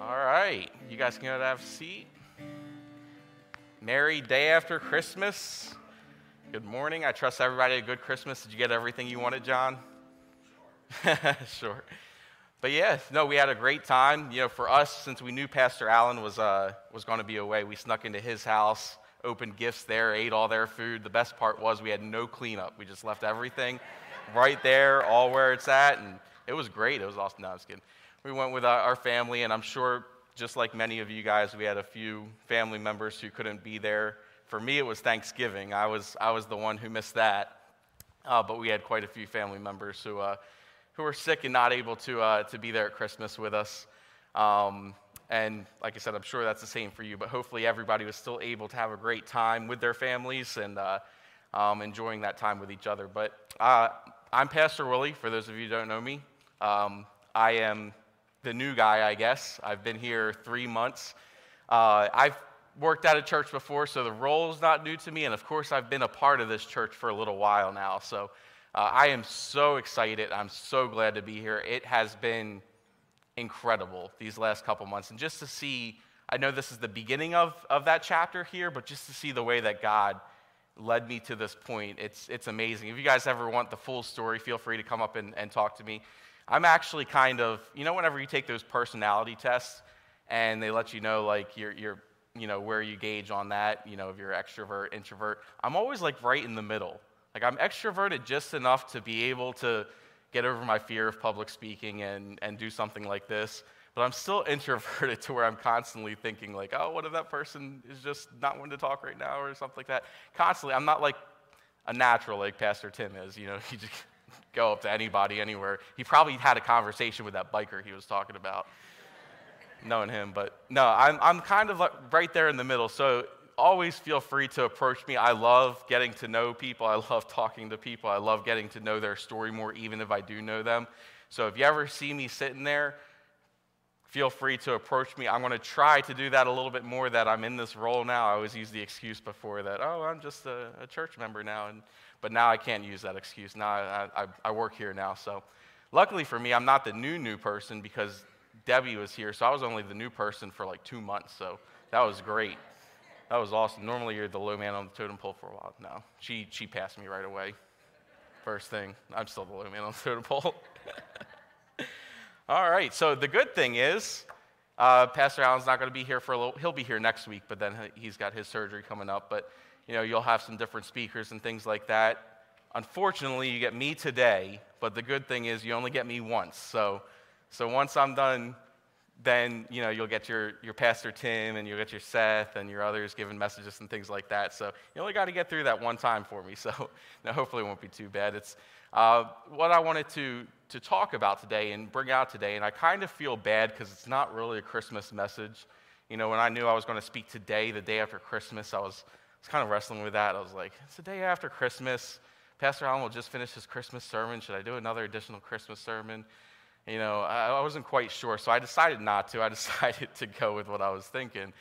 All right, you guys can go to have a seat. Merry day after Christmas. Good morning. I trust everybody had a good Christmas. Did you get everything you wanted, John? sure. But yeah, no, we had a great time. You know, for us, since we knew Pastor Allen was, uh, was going to be away, we snuck into his house, opened gifts there, ate all their food. The best part was we had no cleanup. We just left everything right there, all where it's at, and it was great. It was awesome. No, I was kidding. We went with our family, and I'm sure, just like many of you guys, we had a few family members who couldn't be there. For me, it was Thanksgiving. I was, I was the one who missed that. Uh, but we had quite a few family members who, uh, who were sick and not able to, uh, to be there at Christmas with us. Um, and like I said, I'm sure that's the same for you, but hopefully everybody was still able to have a great time with their families and uh, um, enjoying that time with each other. But uh, I'm Pastor Willie, for those of you who don't know me. Um, I am the new guy, I guess. I've been here three months. Uh, I've worked at a church before, so the role is not new to me. And of course, I've been a part of this church for a little while now. So uh, I am so excited. I'm so glad to be here. It has been incredible these last couple months. And just to see, I know this is the beginning of, of that chapter here, but just to see the way that God led me to this point, it's, it's amazing. If you guys ever want the full story, feel free to come up and, and talk to me. I'm actually kind of, you know, whenever you take those personality tests and they let you know, like, you're, you're, you know, where you gauge on that, you know, if you're extrovert, introvert, I'm always like right in the middle. Like, I'm extroverted just enough to be able to get over my fear of public speaking and, and do something like this. But I'm still introverted to where I'm constantly thinking, like, oh, what if that person is just not wanting to talk right now or something like that? Constantly, I'm not like a natural like Pastor Tim is. You know, he just go up to anybody anywhere. He probably had a conversation with that biker he was talking about, knowing him. But no, I'm, I'm kind of like right there in the middle. So always feel free to approach me. I love getting to know people. I love talking to people. I love getting to know their story more, even if I do know them. So if you ever see me sitting there, feel free to approach me. I'm going to try to do that a little bit more that I'm in this role now. I always use the excuse before that, oh, I'm just a, a church member now. And but now I can't use that excuse. Now I, I, I work here now. So luckily for me, I'm not the new, new person because Debbie was here. So I was only the new person for like two months. So that was great. That was awesome. Normally you're the low man on the totem pole for a while. No, she, she passed me right away. First thing, I'm still the low man on the totem pole. All right, so the good thing is, uh, Pastor Allen's not going to be here for a little. He'll be here next week, but then he's got his surgery coming up. But you know, you'll have some different speakers and things like that. Unfortunately, you get me today, but the good thing is you only get me once. So, so once I'm done, then you know you'll get your, your pastor Tim and you'll get your Seth and your others giving messages and things like that. So you only got to get through that one time for me. So now hopefully it won't be too bad. It's uh, what I wanted to to talk about today and bring out today, and I kind of feel bad because it's not really a Christmas message. You know, when I knew I was going to speak today, the day after Christmas, I was was kind of wrestling with that. I was like, it's the day after Christmas. Pastor Allen will just finish his Christmas sermon. Should I do another additional Christmas sermon? You know, I, I wasn't quite sure, so I decided not to. I decided to go with what I was thinking.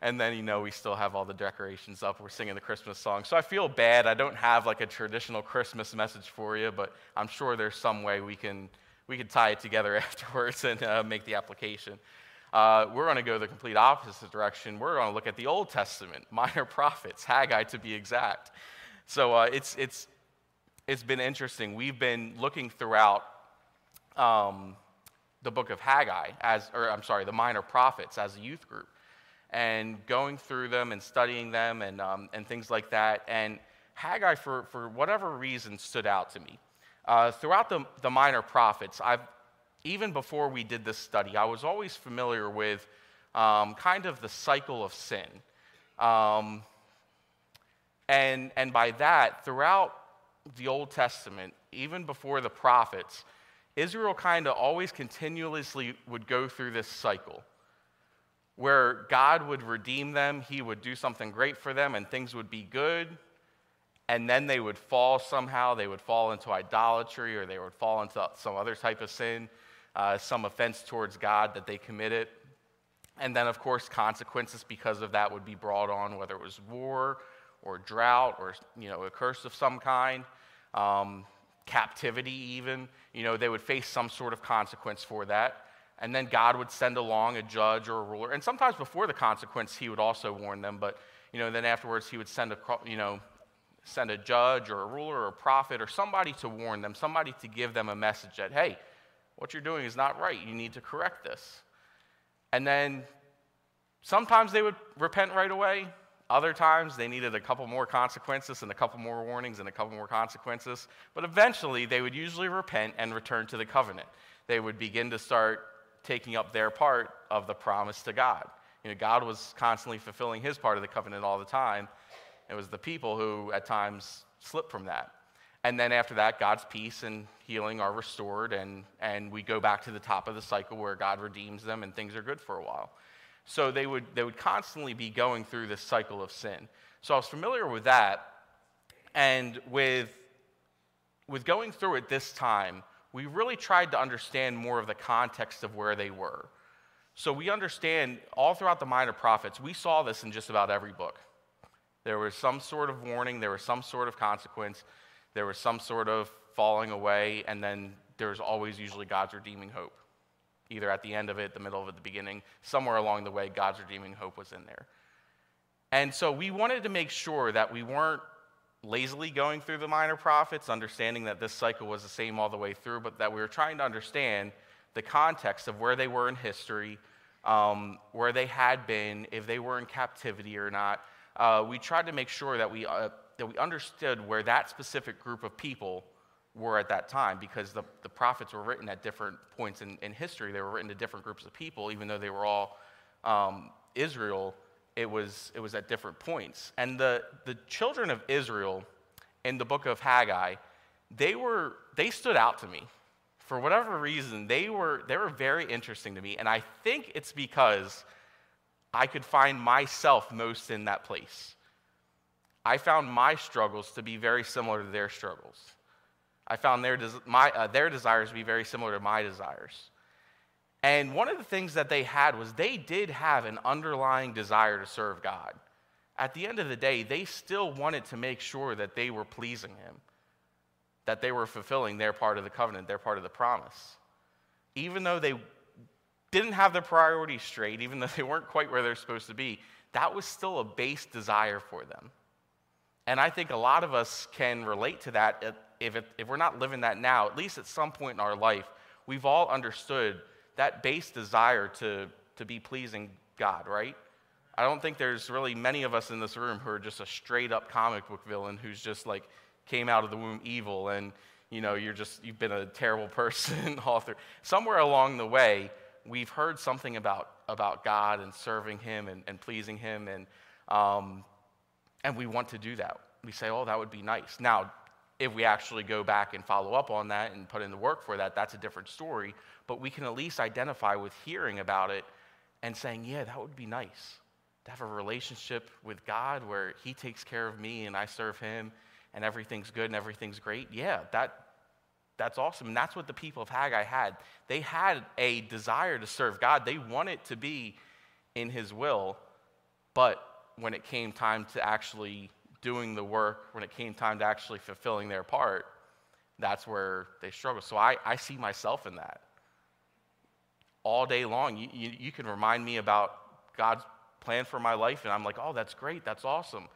And then, you know, we still have all the decorations up. We're singing the Christmas song. So I feel bad. I don't have like a traditional Christmas message for you, but I'm sure there's some way we can, we can tie it together afterwards and uh, make the application. Uh, we're going to go the complete opposite direction. We're going to look at the Old Testament, minor prophets, Haggai to be exact. So uh, it's, it's, it's been interesting. We've been looking throughout um, the book of Haggai, as, or I'm sorry, the minor prophets as a youth group, and going through them and studying them and, um, and things like that. And Haggai, for, for whatever reason, stood out to me. Uh, throughout the, the minor prophets, I've, even before we did this study, I was always familiar with um, kind of the cycle of sin. Um, and, and by that, throughout the Old Testament, even before the prophets, Israel kind of always continuously would go through this cycle where God would redeem them, He would do something great for them, and things would be good. And then they would fall somehow. They would fall into idolatry or they would fall into some other type of sin uh, some offense towards God that they committed. And then, of course, consequences because of that would be brought on, whether it was war or drought or you know, a curse of some kind, um, captivity even. You know, they would face some sort of consequence for that. And then God would send along a judge or a ruler. And sometimes before the consequence, he would also warn them. But, you know, then afterwards, he would send a, you know, send a judge or a ruler or a prophet or somebody to warn them, somebody to give them a message that, hey, what you're doing is not right. You need to correct this. And then sometimes they would repent right away. Other times they needed a couple more consequences and a couple more warnings and a couple more consequences. But eventually they would usually repent and return to the covenant. They would begin to start taking up their part of the promise to God. You know, God was constantly fulfilling his part of the covenant all the time. It was the people who at times slipped from that. And then after that, God's peace and healing are restored, and, and we go back to the top of the cycle where God redeems them and things are good for a while. So they would, they would constantly be going through this cycle of sin. So I was familiar with that. And with, with going through it this time, we really tried to understand more of the context of where they were. So we understand all throughout the minor prophets, we saw this in just about every book. There was some sort of warning, there was some sort of consequence, there was some sort of falling away, and then there's always usually God's redeeming hope. Either at the end of it, the middle of it, the beginning, somewhere along the way, God's redeeming hope was in there. And so we wanted to make sure that we weren't lazily going through the minor prophets, understanding that this cycle was the same all the way through, but that we were trying to understand the context of where they were in history, um, where they had been, if they were in captivity or not, uh, we tried to make sure that we, uh, that we understood where that specific group of people were at that time because the, the prophets were written at different points in, in history. They were written to different groups of people, even though they were all um, Israel, it was, it was at different points. And the, the children of Israel in the book of Haggai, they, were, they stood out to me. For whatever reason, they were, they were very interesting to me. And I think it's because I could find myself most in that place. I found my struggles to be very similar to their struggles. I found their, my, uh, their desires to be very similar to my desires. And one of the things that they had was they did have an underlying desire to serve God. At the end of the day, they still wanted to make sure that they were pleasing Him, that they were fulfilling their part of the covenant, their part of the promise. Even though they didn't have their priorities straight, even though they weren't quite where they're supposed to be, that was still a base desire for them. And I think a lot of us can relate to that if, if we're not living that now, at least at some point in our life, we've all understood that base desire to, to be pleasing God, right? I don't think there's really many of us in this room who are just a straight up comic book villain who's just like came out of the womb evil and you know you're just you've been a terrible person all through somewhere along the way we've heard something about, about God and serving Him and, and pleasing Him, and, um, and we want to do that. We say, oh, that would be nice. Now, if we actually go back and follow up on that and put in the work for that, that's a different story. But we can at least identify with hearing about it and saying, yeah, that would be nice to have a relationship with God where He takes care of me and I serve Him and everything's good and everything's great. Yeah, that, that's awesome. And that's what the people of Haggai had. They had a desire to serve God, they wanted to be in His will. But when it came time to actually doing the work, when it came time to actually fulfilling their part, that's where they struggle. So I, I see myself in that. All day long, you, you, you can remind me about God's plan for my life, and I'm like, oh, that's great, that's awesome.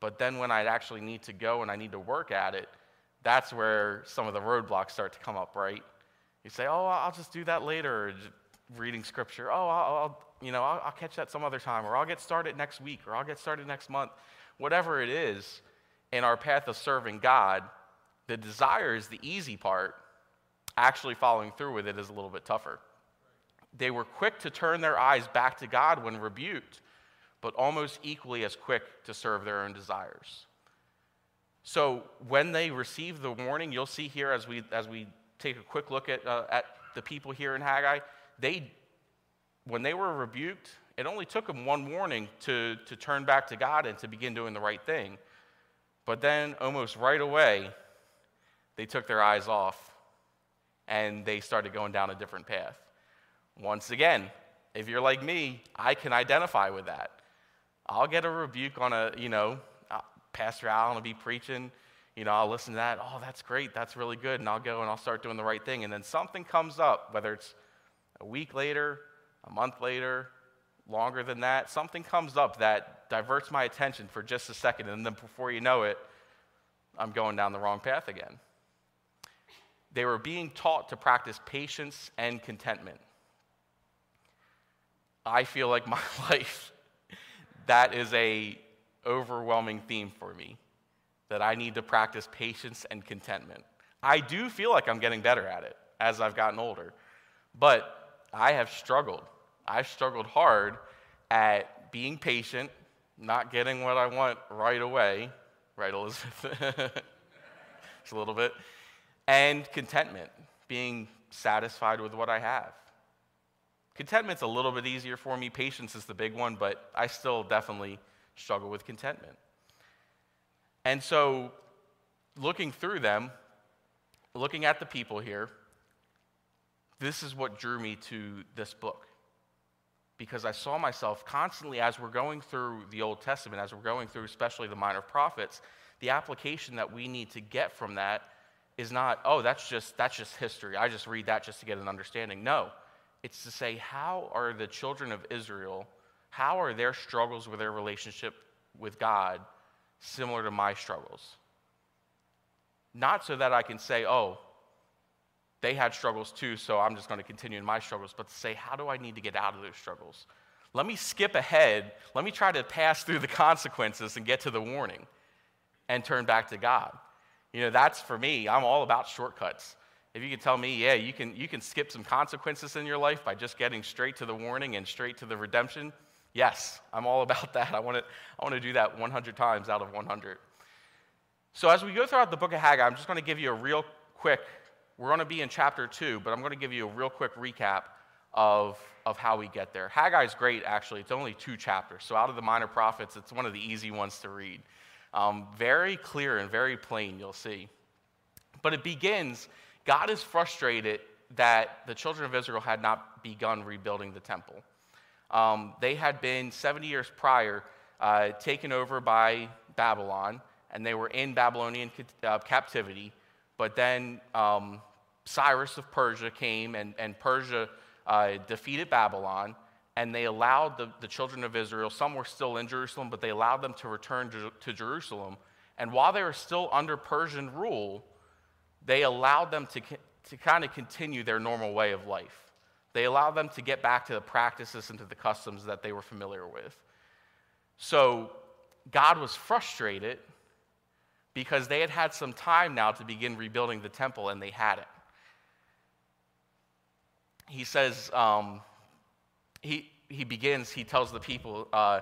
But then when I actually need to go and I need to work at it, that's where some of the roadblocks start to come up, right? You say, oh, I'll just do that later, reading scripture. Oh, I'll, I'll you know, I'll, I'll, catch that some other time, or I'll get started next week, or I'll get started next month. Whatever it is, in our path of serving God, the desire is the easy part. Actually, following through with it is a little bit tougher. They were quick to turn their eyes back to God when rebuked, but almost equally as quick to serve their own desires. So when they receive the warning, you'll see here as we, as we take a quick look at, uh, at the people here in Haggai, they, when they were rebuked, it only took them one warning to, to turn back to God and to begin doing the right thing. But then, almost right away, they took their eyes off and they started going down a different path. Once again, if you're like me, I can identify with that. I'll get a rebuke on a, you know, uh, Pastor Allen will be preaching. You know, I'll listen to that. Oh, that's great. That's really good. And I'll go and I'll start doing the right thing. And then something comes up, whether it's A week later, a month later, longer than that, something comes up that diverts my attention for just a second, and then before you know it, I'm going down the wrong path again. They were being taught to practice patience and contentment. I feel like my life, that is a overwhelming theme for me, that I need to practice patience and contentment. I do feel like I'm getting better at it as I've gotten older, but I have struggled. I've struggled hard at being patient, not getting what I want right away, right, Elizabeth? Just a little bit, and contentment, being satisfied with what I have. Contentment's a little bit easier for me. Patience is the big one, but I still definitely struggle with contentment. And so, looking through them, looking at the people here, this is what drew me to this book. Because I saw myself constantly, as we're going through the Old Testament, as we're going through especially the minor prophets, the application that we need to get from that is not, oh, that's just, that's just history. I just read that just to get an understanding. No it's to say, how are the children of Israel, how are their struggles with their relationship with God similar to my struggles? Not so that I can say, oh, they had struggles too, so I'm just going to continue in my struggles, but to say, how do I need to get out of those struggles? Let me skip ahead. Let me try to pass through the consequences and get to the warning and turn back to God. You know, that's for me, I'm all about shortcuts. If you can tell me, yeah, you can, you can skip some consequences in your life by just getting straight to the warning and straight to the redemption, yes, I'm all about that. I want to, I want to do that 100 times out of 100. So, as we go throughout the book of Haggai, I'm just going to give you a real quick, we're going to be in chapter two, but I'm going to give you a real quick recap of, of how we get there. Haggai is great, actually. It's only two chapters. So, out of the minor prophets, it's one of the easy ones to read. Um, very clear and very plain, you'll see. But it begins God is frustrated that the children of Israel had not begun rebuilding the temple. Um, they had been 70 years prior uh, taken over by Babylon, and they were in Babylonian uh, captivity. But then um, Cyrus of Persia came, and, and Persia uh, defeated Babylon, and they allowed the, the children of Israel, some were still in Jerusalem, but they allowed them to return to, to Jerusalem. And while they were still under Persian rule, they allowed them to, to kind of continue their normal way of life. They allowed them to get back to the practices and to the customs that they were familiar with. So God was frustrated because they had had some time now to begin rebuilding the temple and they hadn't. He says, um, he, he begins, he tells the people, uh,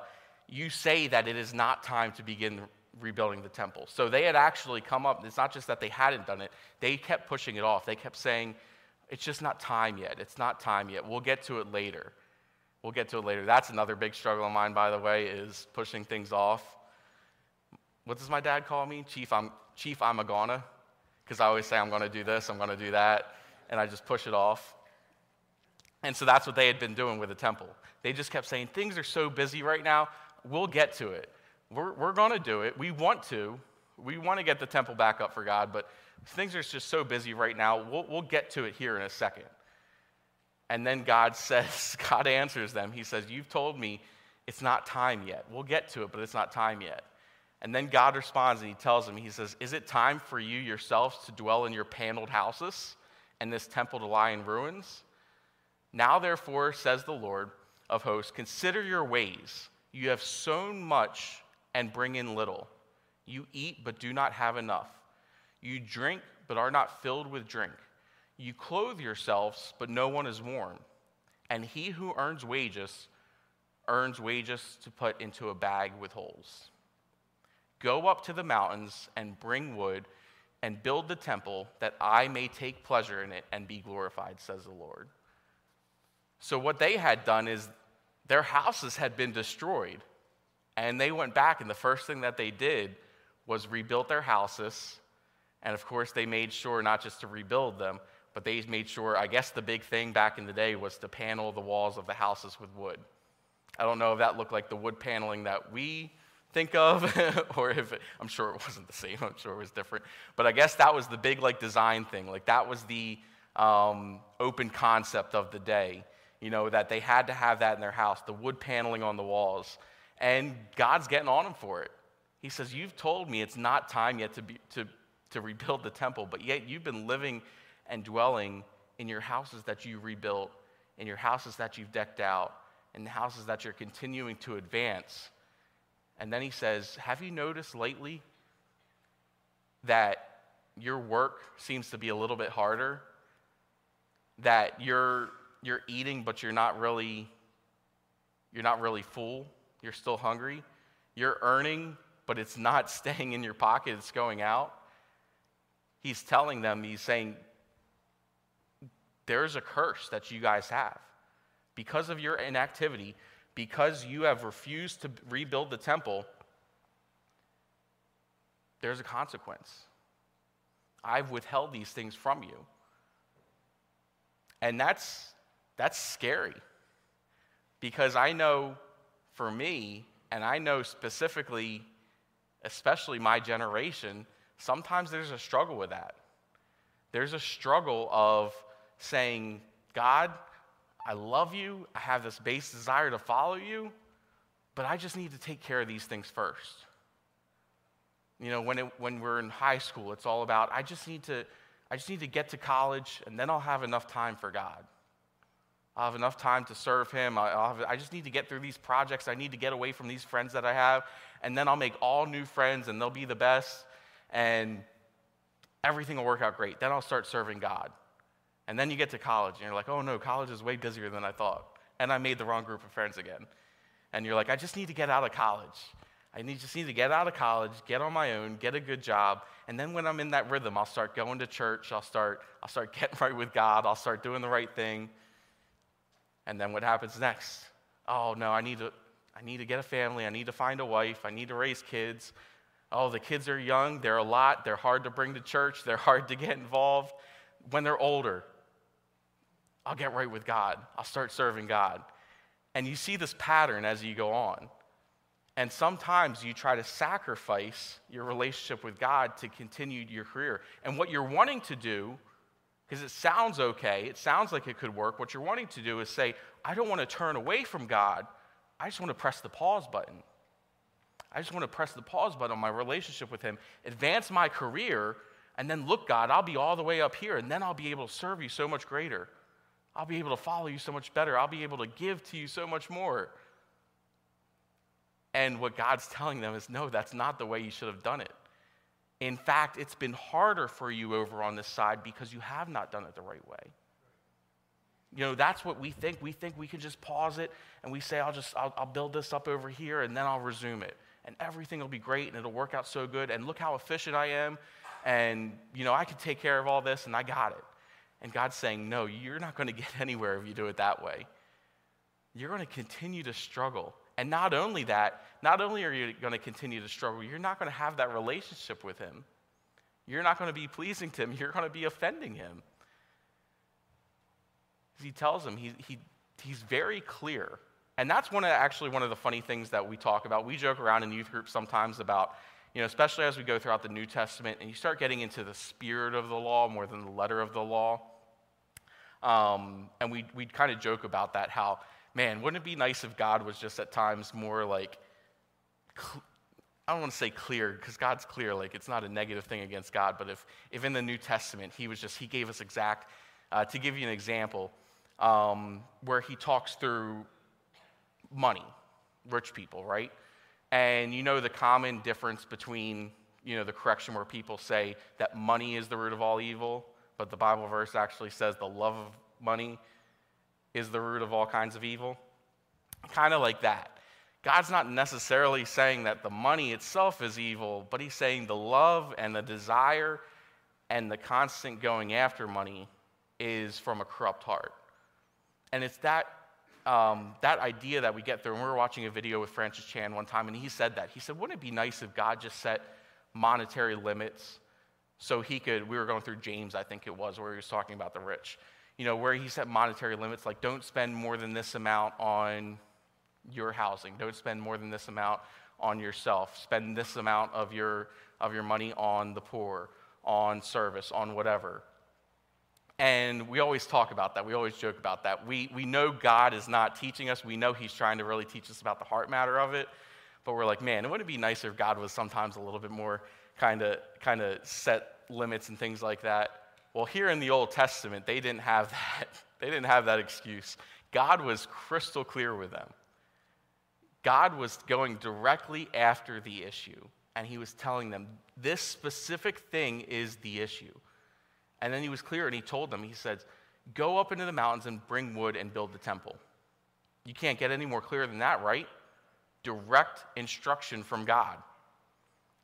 You say that it is not time to begin rebuilding the temple. So they had actually come up, it's not just that they hadn't done it, they kept pushing it off. They kept saying, it's just not time yet. It's not time yet. We'll get to it later. We'll get to it later. That's another big struggle of mine, by the way, is pushing things off. What does my dad call me? Chief, I'm, Chief, I'm a gonna. Because I always say, I'm going to do this, I'm going to do that, and I just push it off. And so that's what they had been doing with the temple. They just kept saying, Things are so busy right now, we'll get to it. We're, we're going to do it. We want to. We want to get the temple back up for God, but things are just so busy right now. We'll, we'll get to it here in a second. And then God says, God answers them. He says, You've told me it's not time yet. We'll get to it, but it's not time yet. And then God responds and he tells him, He says, Is it time for you yourselves to dwell in your paneled houses and this temple to lie in ruins? Now, therefore, says the Lord of hosts, consider your ways. You have sown much and bring in little. You eat, but do not have enough. You drink, but are not filled with drink. You clothe yourselves, but no one is warm. And he who earns wages earns wages to put into a bag with holes. Go up to the mountains and bring wood and build the temple that I may take pleasure in it and be glorified, says the Lord. So, what they had done is their houses had been destroyed. And they went back, and the first thing that they did was rebuilt their houses. And of course, they made sure not just to rebuild them, but they made sure, I guess the big thing back in the day was to panel the walls of the houses with wood. I don't know if that looked like the wood paneling that we think of, or if it, I'm sure it wasn't the same. I'm sure it was different. But I guess that was the big like design thing. Like that was the um, open concept of the day. you know, that they had to have that in their house, the wood paneling on the walls. And God's getting on them for it. He says, You've told me it's not time yet to, be, to, to rebuild the temple, but yet you've been living and dwelling in your houses that you rebuilt, in your houses that you've decked out, in the houses that you're continuing to advance. And then he says, Have you noticed lately that your work seems to be a little bit harder? That you're, you're eating, but you're not really, you're not really full. You're still hungry. You're earning, but it's not staying in your pocket, it's going out. He's telling them, he's saying, there's a curse that you guys have. Because of your inactivity, because you have refused to rebuild the temple, there's a consequence. I've withheld these things from you. And that's, that's scary because I know for me, and I know specifically, especially my generation, sometimes there's a struggle with that. There's a struggle of saying, God, I love you. I have this base desire to follow you, but I just need to take care of these things first. You know, when, it, when we're in high school, it's all about, I just need to, I just need to get to college and then I'll have enough time for God. I'll have enough time to serve Him. Have, i just need to get through these projects. I need to get away from these friends that I have. And then I'll make all new friends and they'll be the best. And everything will work out great. Then I'll start serving God. And then you get to college and you're like, oh no, college is way busier than I thought. And I made the wrong group of friends again. And you're like, I just need to get out of college. I need, just need to get out of college, get on my own, get a good job. And then when I'm in that rhythm, I'll start going to church. I'll start, I'll start getting right with God. I'll start doing the right thing. And then what happens next? Oh no, I need to, I need to get a family. I need to find a wife. I need to raise kids. Oh, the kids are young. They're a lot. They're hard to bring to church. They're hard to get involved. When they're older, I'll get right with God. I'll start serving God. And you see this pattern as you go on. And sometimes you try to sacrifice your relationship with God to continue your career. And what you're wanting to do, because it sounds okay, it sounds like it could work, what you're wanting to do is say, I don't want to turn away from God. I just want to press the pause button. I just want to press the pause button on my relationship with Him, advance my career, and then look, God, I'll be all the way up here, and then I'll be able to serve you so much greater. I'll be able to follow you so much better. I'll be able to give to you so much more. And what God's telling them is no, that's not the way you should have done it. In fact, it's been harder for you over on this side because you have not done it the right way. You know, that's what we think. We think we can just pause it and we say, I'll just, I'll, I'll build this up over here and then I'll resume it. And everything will be great and it'll work out so good. And look how efficient I am. And, you know, I can take care of all this and I got it. And God's saying, No, you're not going to get anywhere if you do it that way. You're going to continue to struggle. And not only that, not only are you going to continue to struggle, you're not going to have that relationship with Him. You're not going to be pleasing to Him, you're going to be offending Him. He tells him, he, he, he's very clear. And that's one of, actually one of the funny things that we talk about. We joke around in youth groups sometimes about you know, especially as we go throughout the New Testament and you start getting into the spirit of the law more than the letter of the law. Um, and we, we'd kind of joke about that how, man, wouldn't it be nice if God was just at times more like, cl- I don't want to say clear because God's clear, like it's not a negative thing against God, but if, if in the New Testament he was just, he gave us exact, uh, to give you an example, um, where he talks through money, rich people, right? And you know the common difference between, you know, the correction where people say that money is the root of all evil, but the Bible verse actually says the love of money is the root of all kinds of evil. Kind of like that. God's not necessarily saying that the money itself is evil, but he's saying the love and the desire and the constant going after money is from a corrupt heart. And it's that um, that idea that we get through, and we were watching a video with Francis Chan one time, and he said that. He said, Wouldn't it be nice if God just set monetary limits so he could? We were going through James, I think it was, where he was talking about the rich. You know, where he set monetary limits, like don't spend more than this amount on your housing, don't spend more than this amount on yourself, spend this amount of your, of your money on the poor, on service, on whatever. And we always talk about that. We always joke about that. We, we know God is not teaching us. We know He's trying to really teach us about the heart matter of it. But we're like, man, it wouldn't be nicer if God was sometimes a little bit more kind of kind of set limits and things like that? Well, here in the Old Testament, they didn't have that. They didn't have that excuse. God was crystal clear with them. God was going directly after the issue, and He was telling them, this specific thing is the issue. And then he was clear and he told them, he said, Go up into the mountains and bring wood and build the temple. You can't get any more clear than that, right? Direct instruction from God.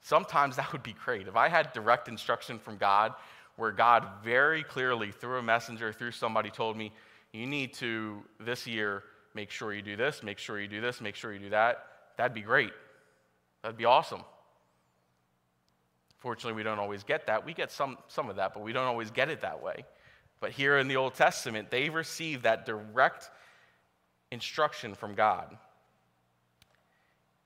Sometimes that would be great. If I had direct instruction from God, where God very clearly, through a messenger, through somebody, told me, You need to, this year, make sure you do this, make sure you do this, make sure you do that, that'd be great. That'd be awesome. Fortunately, we don't always get that. We get some, some of that, but we don't always get it that way. But here in the Old Testament, they received that direct instruction from God,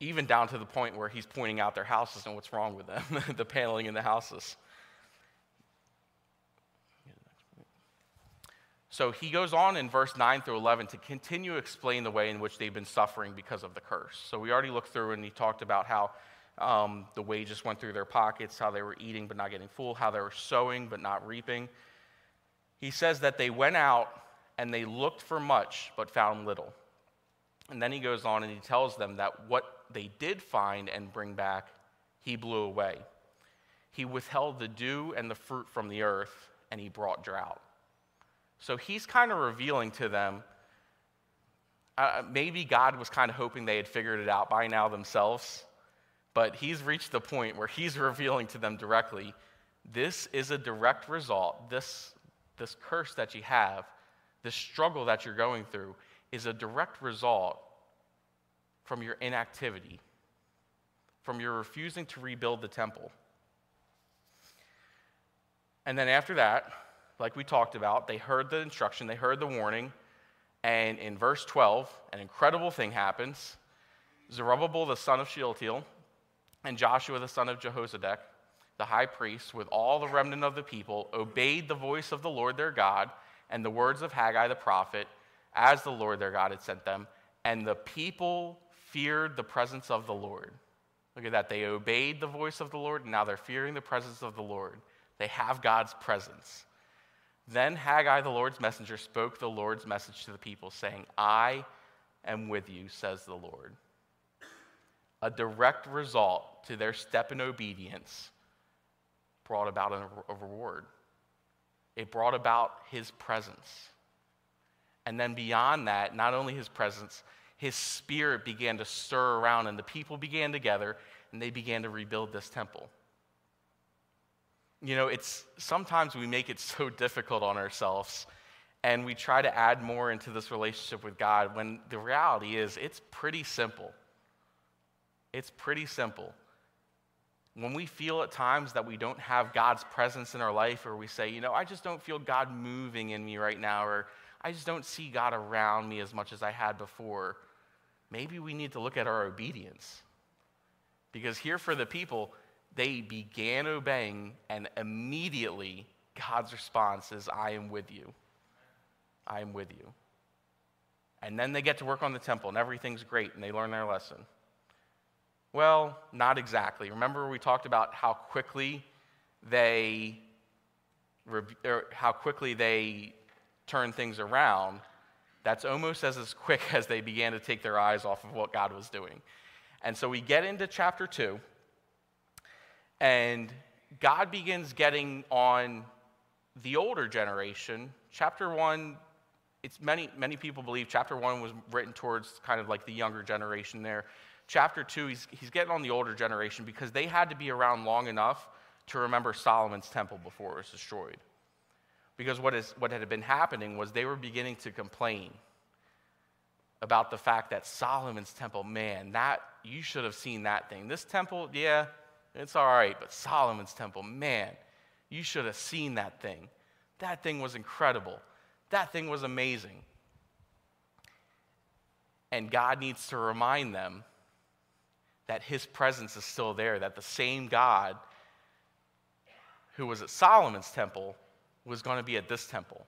even down to the point where he's pointing out their houses and what's wrong with them, the paneling in the houses. So he goes on in verse 9 through 11 to continue to explain the way in which they've been suffering because of the curse. So we already looked through and he talked about how um, the wages went through their pockets, how they were eating but not getting full, how they were sowing but not reaping. He says that they went out and they looked for much but found little. And then he goes on and he tells them that what they did find and bring back, he blew away. He withheld the dew and the fruit from the earth, and he brought drought. So he's kind of revealing to them uh, maybe God was kind of hoping they had figured it out by now themselves. But he's reached the point where he's revealing to them directly this is a direct result. This, this curse that you have, this struggle that you're going through, is a direct result from your inactivity, from your refusing to rebuild the temple. And then after that, like we talked about, they heard the instruction, they heard the warning, and in verse 12, an incredible thing happens. Zerubbabel, the son of Shealtiel, and Joshua the son of Jehozadak, the high priest, with all the remnant of the people, obeyed the voice of the Lord their God and the words of Haggai the prophet, as the Lord their God had sent them. And the people feared the presence of the Lord. Look at that. They obeyed the voice of the Lord, and now they're fearing the presence of the Lord. They have God's presence. Then Haggai, the Lord's messenger, spoke the Lord's message to the people, saying, I am with you, says the Lord a direct result to their step in obedience, brought about a, reward. It brought about his presence. And then beyond that, not only his presence, his spirit began to stir around, and the people began together and they began to rebuild this temple. You know, it's sometimes we make it so difficult on ourselves and we try to add more into this relationship with God when the reality is it's pretty simple. It's pretty simple. When we feel at times that we don't have God's presence in our life, or we say, you know, I just don't feel God moving in me right now, or I just don't see God around me as much as I had before, maybe we need to look at our obedience. Because here for the people, they began obeying, and immediately God's response is, I am with you. I am with you. And then they get to work on the temple, and everything's great, and they learn their lesson. Well, not exactly. Remember, we talked about how quickly they how quickly they turn things around. That's almost as, as quick as they began to take their eyes off of what God was doing. And so we get into chapter 2, and God begins getting on the older generation. Chapter 1, it's many, many people believe chapter 1 was written towards kind of like the younger generation there chapter 2, he's, he's getting on the older generation because they had to be around long enough to remember Solomon's temple before it was destroyed. Because what, is, what had been happening was they were beginning to complain about the fact that Solomon's temple, man, that you should have seen that thing. This temple, yeah, it's all right, but Solomon's temple, man, you should have seen that thing. That thing was incredible. That thing was amazing. And God needs to remind them that his presence is still there, that the same God who was at Solomon's temple was going to be at this temple.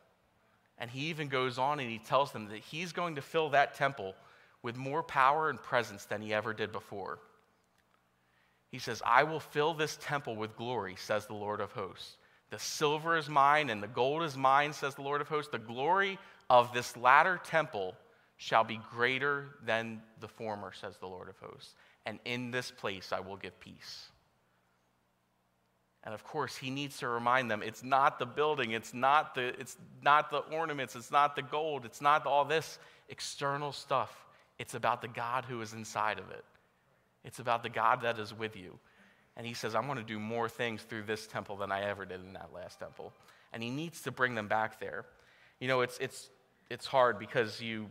And he even goes on and he tells them that he's going to fill that temple with more power and presence than he ever did before. He says, I will fill this temple with glory, says the Lord of hosts. The silver is mine and the gold is mine, says the Lord of hosts. The glory of this latter temple shall be greater than the former, says the Lord of hosts. And in this place I will give peace. And of course, he needs to remind them it's not the building, it's not the, it's not the ornaments, it's not the gold, it's not all this external stuff. It's about the God who is inside of it. It's about the God that is with you. And he says, I'm going to do more things through this temple than I ever did in that last temple. And he needs to bring them back there. You know, it's, it's, it's hard because you,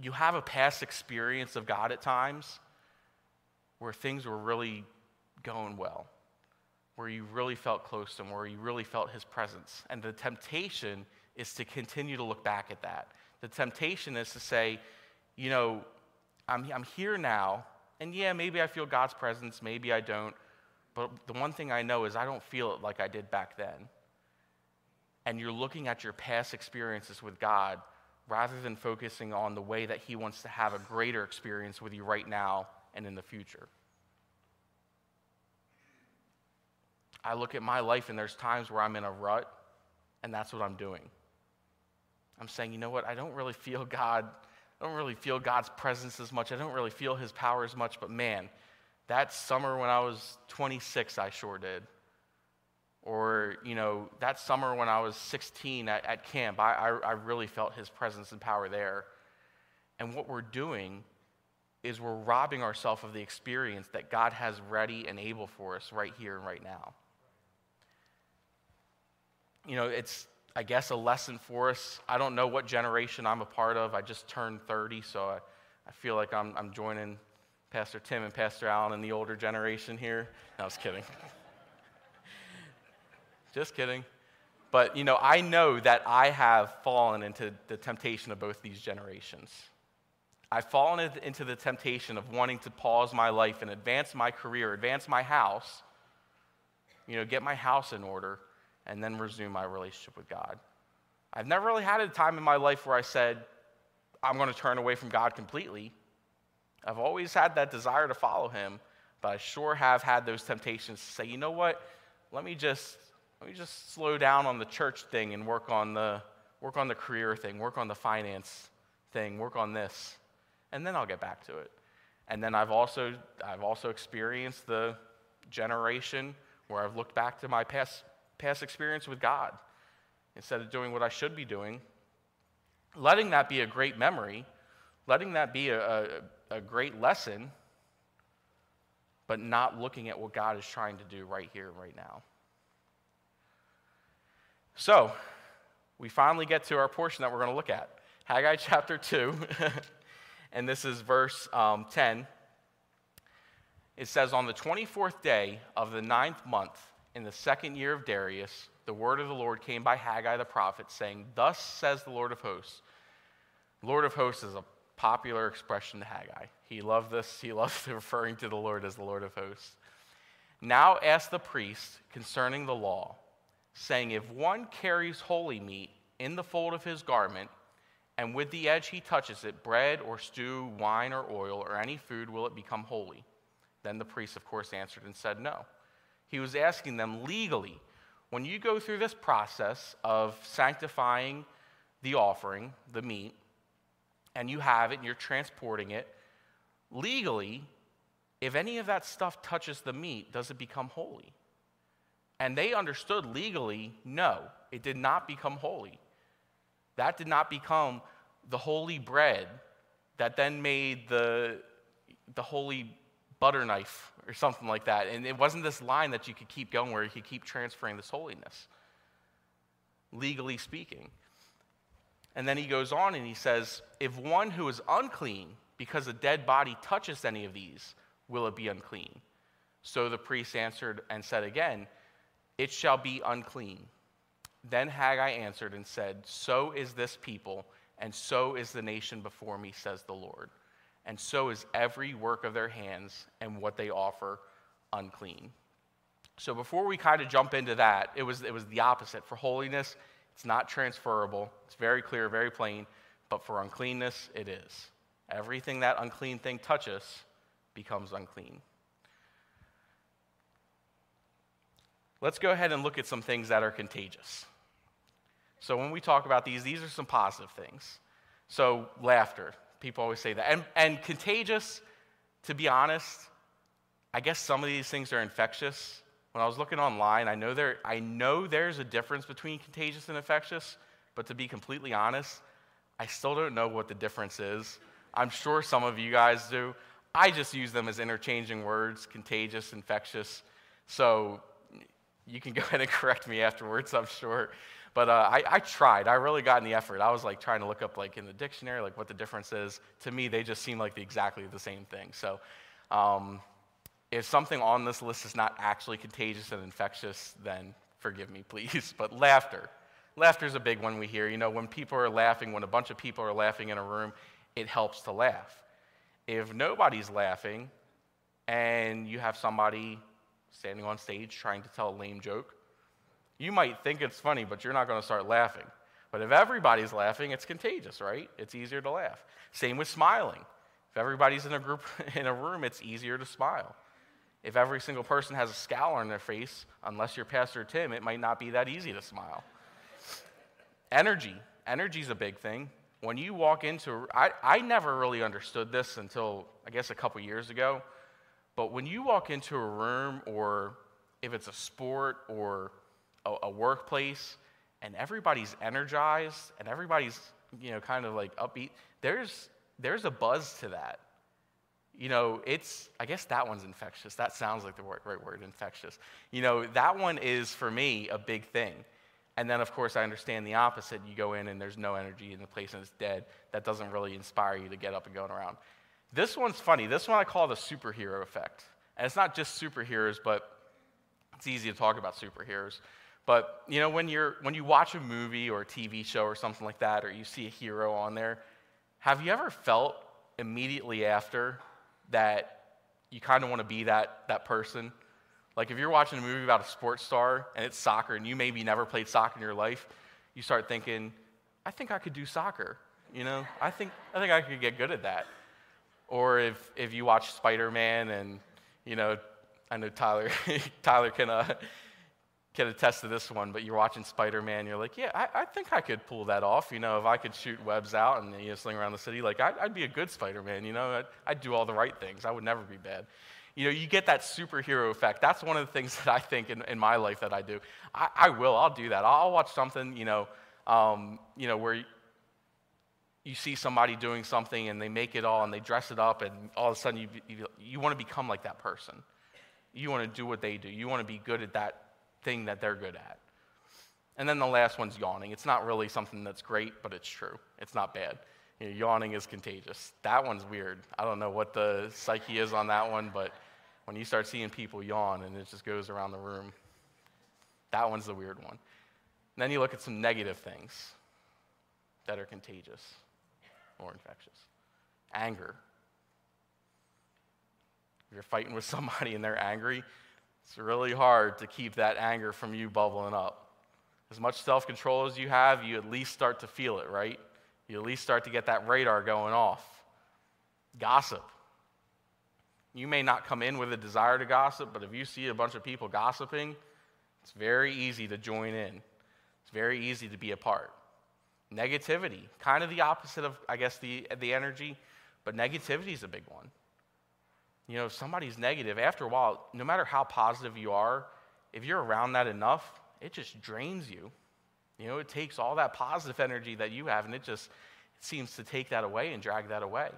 you have a past experience of God at times where things were really going well, where you really felt close to him, where you really felt his presence. And the temptation is to continue to look back at that. The temptation is to say, you know, I'm, I'm here now, and yeah, maybe I feel God's presence, maybe I don't, but the one thing I know is I don't feel it like I did back then. And you're looking at your past experiences with God rather than focusing on the way that He wants to have a greater experience with you right now and in the future. I look at my life and there's times where I'm in a rut, and that's what I'm doing. I'm saying, you know what? I don't really feel God. I don't really feel God's presence as much. I don't really feel His power as much. But man, that summer when I was 26, I sure did. Or, you know, that summer when I was 16 at, at camp, I, I, I really felt His presence and power there. And what we're doing is we're robbing ourselves of the experience that God has ready and able for us right here and right now you know, it's, I guess, a lesson for us. I don't know what generation I'm a part of. I just turned 30, so I, I feel like I'm, I'm joining Pastor Tim and Pastor Allen in the older generation here. No, I was kidding. just kidding. But, you know, I know that I have fallen into the temptation of both these generations. I've fallen into the temptation of wanting to pause my life and advance my career, advance my house, you know, get my house in order and then resume my relationship with God. I've never really had a time in my life where I said, I'm going to turn away from God completely. I've always had that desire to follow Him, but I sure have had those temptations to say, you know what? Let me just let me just slow down on the church thing and work on the work on the career thing, work on the finance thing, work on this, and then I'll get back to it. And then I've also I've also experienced the generation where I've looked back to my past past experience with God instead of doing what I should be doing, letting that be a great memory, letting that be a, a, a great lesson, but not looking at what God is trying to do right here, right now. So, we finally get to our portion that we're going to look at Haggai chapter 2, and this is verse um, 10. It says, On the 24th day of the ninth month, in the second year of Darius, the word of the Lord came by Haggai the prophet, saying, Thus says the Lord of hosts. Lord of hosts is a popular expression to Haggai. He loved this, he loved referring to the Lord as the Lord of hosts. Now ask the priest concerning the law, saying, If one carries holy meat in the fold of his garment, and with the edge he touches it, bread or stew, wine or oil, or any food, will it become holy? Then the priest, of course, answered and said, No. He was asking them legally, when you go through this process of sanctifying the offering, the meat, and you have it and you're transporting it, legally, if any of that stuff touches the meat, does it become holy? And they understood legally, no, it did not become holy. That did not become the holy bread that then made the, the holy butter knife or something like that. And it wasn't this line that you could keep going where you could keep transferring this holiness, legally speaking. And then he goes on and he says, If one who is unclean, because a dead body touches any of these, will it be unclean? So the priest answered and said again, It shall be unclean. Then Haggai answered and said, So is this people, and so is the nation before me, says the Lord and so is every work of their hands and what they offer unclean. So before we kind of jump into that, it was, it was the opposite. For holiness, it's not transferable. It's very clear, very plain. But for uncleanness, it is. Everything that unclean thing touches becomes unclean. Let's go ahead and look at some things that are contagious. So when we talk about these, these are some positive things. So laughter, people always say that. And, and contagious, to be honest, I guess some of these things are infectious. When I was looking online, I know, there, I know there's a difference between contagious and infectious, but to be completely honest, I still don't know what the difference is. I'm sure some of you guys do. I just use them as interchanging words contagious, infectious. So you can go ahead and correct me afterwards, I'm sure. But uh, I, I, tried. I really got in the effort. I was like trying to look up like in the dictionary like what the difference is. To me, they just seem like the, exactly the same thing. So um, if something on this list is not actually contagious and infectious, then forgive me, please. But laughter. Laughter is a big one we hear. You know, when people are laughing, when a bunch of people are laughing in a room, it helps to laugh. If nobody's laughing and you have somebody standing on stage trying to tell a lame joke, you might think it's funny, but you're not going to start laughing. But if everybody's laughing, it's contagious, right? It's easier to laugh. Same with smiling. If everybody's in a group in a room, it's easier to smile. If every single person has a scowl on their face, unless you're Pastor Tim, it might not be that easy to smile. Energy. Energy is a big thing. When you walk into, I, I never really understood this until I guess a couple years ago, but when you walk into a room or if it's a sport or a, a workplace and everybody's energized and everybody's, you know, kind of like upbeat, there's, there's a buzz to that. You know, it's, I guess that one's infectious. That sounds like the right word, infectious. You know, that one is for me a big thing. And then, of course, I understand the opposite. You go in and there's no energy in the place and it's dead. That doesn't really inspire you to get up and going around. This one's funny. This one I call the superhero effect. And it's not just superheroes, but it's easy to talk about superheroes. But you know, when you're when you watch a movie or a TV show or something like that, or you see a hero on there, have you ever felt immediately after that you kind of want to be that that person? Like if you're watching a movie about a sports star and it's soccer and you maybe never played soccer in your life, you start thinking, I think I could do soccer. You know, I think I think I could get good at that. Or if if you watch Spider-Man and you know, I know Tyler Tyler can uh, can attest to this one, but you're watching Spider Man, you're like, yeah, I, I, think I could pull that off. You know, if I could shoot webs out and you know, sling around the city, like, I'd, I'd be a good Spider Man. You know, I'd, I'd, do all the right things. I would never be bad. You know, you get that superhero effect. That's one of the things that I think in, in my life that I do. I, I, will, I'll do that. I'll watch something, you know, um, you know, where you, see somebody doing something and they make it all and they dress it up, and all of a sudden you, you, you want to become like that person. You want to do what they do. You want to be good at that thing that they're good at. And then the last one's yawning. It's not really something that's great, but it's true. It's not bad. You know, yawning is contagious. That one's weird. I don't know what the psyche is on that one, but when you start seeing people yawn and it just goes around the room, that one's the weird one. And then you look at some negative things that are contagious or infectious. Anger. If you're fighting with somebody and they're angry, it's really hard to keep that anger from you bubbling up. As much self control as you have, you at least start to feel it, right? You at least start to get that radar going off. Gossip. You may not come in with a desire to gossip, but if you see a bunch of people gossiping, it's very easy to join in. It's very easy to be a part. Negativity, kind of the opposite of, I guess, the, the energy, but negativity is a big one. You know, if somebody's negative, after a while, no matter how positive you are, if you're around that enough, it just drains you. You know, it takes all that positive energy that you have and it just it seems to take that away and drag that away.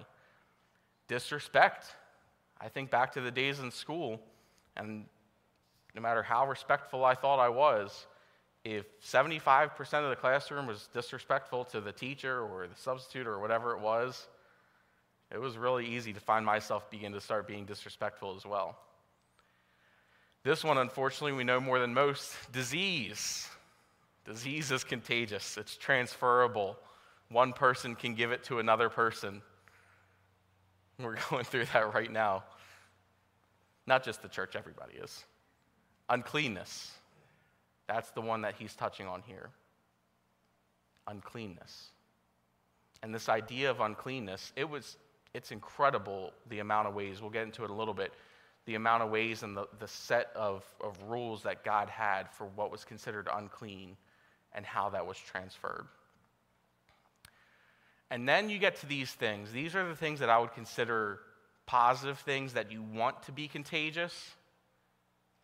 Disrespect. I think back to the days in school, and no matter how respectful I thought I was, if 75% of the classroom was disrespectful to the teacher or the substitute or whatever it was, it was really easy to find myself begin to start being disrespectful as well. This one, unfortunately, we know more than most disease. Disease is contagious, it's transferable. One person can give it to another person. We're going through that right now. Not just the church, everybody is. Uncleanness. That's the one that he's touching on here. Uncleanness. And this idea of uncleanness, it was, it's incredible the amount of ways, we'll get into it a little bit, the amount of ways and the, the set of, of rules that God had for what was considered unclean and how that was transferred. And then you get to these things. These are the things that I would consider positive things that you want to be contagious,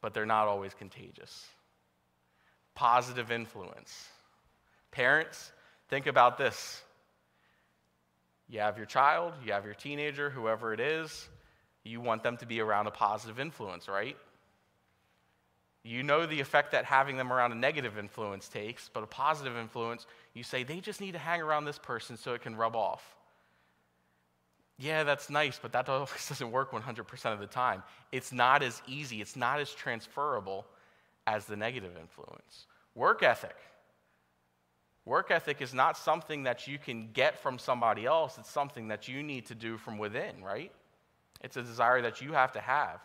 but they're not always contagious. Positive influence. Parents, think about this. You have your child, you have your teenager, whoever it is, you want them to be around a positive influence, right? You know the effect that having them around a negative influence takes, but a positive influence, you say they just need to hang around this person so it can rub off. Yeah, that's nice, but that always doesn't work 100% of the time. It's not as easy, it's not as transferable as the negative influence. Work ethic. Work ethic is not something that you can get from somebody else, it's something that you need to do from within, right? It's a desire that you have to have.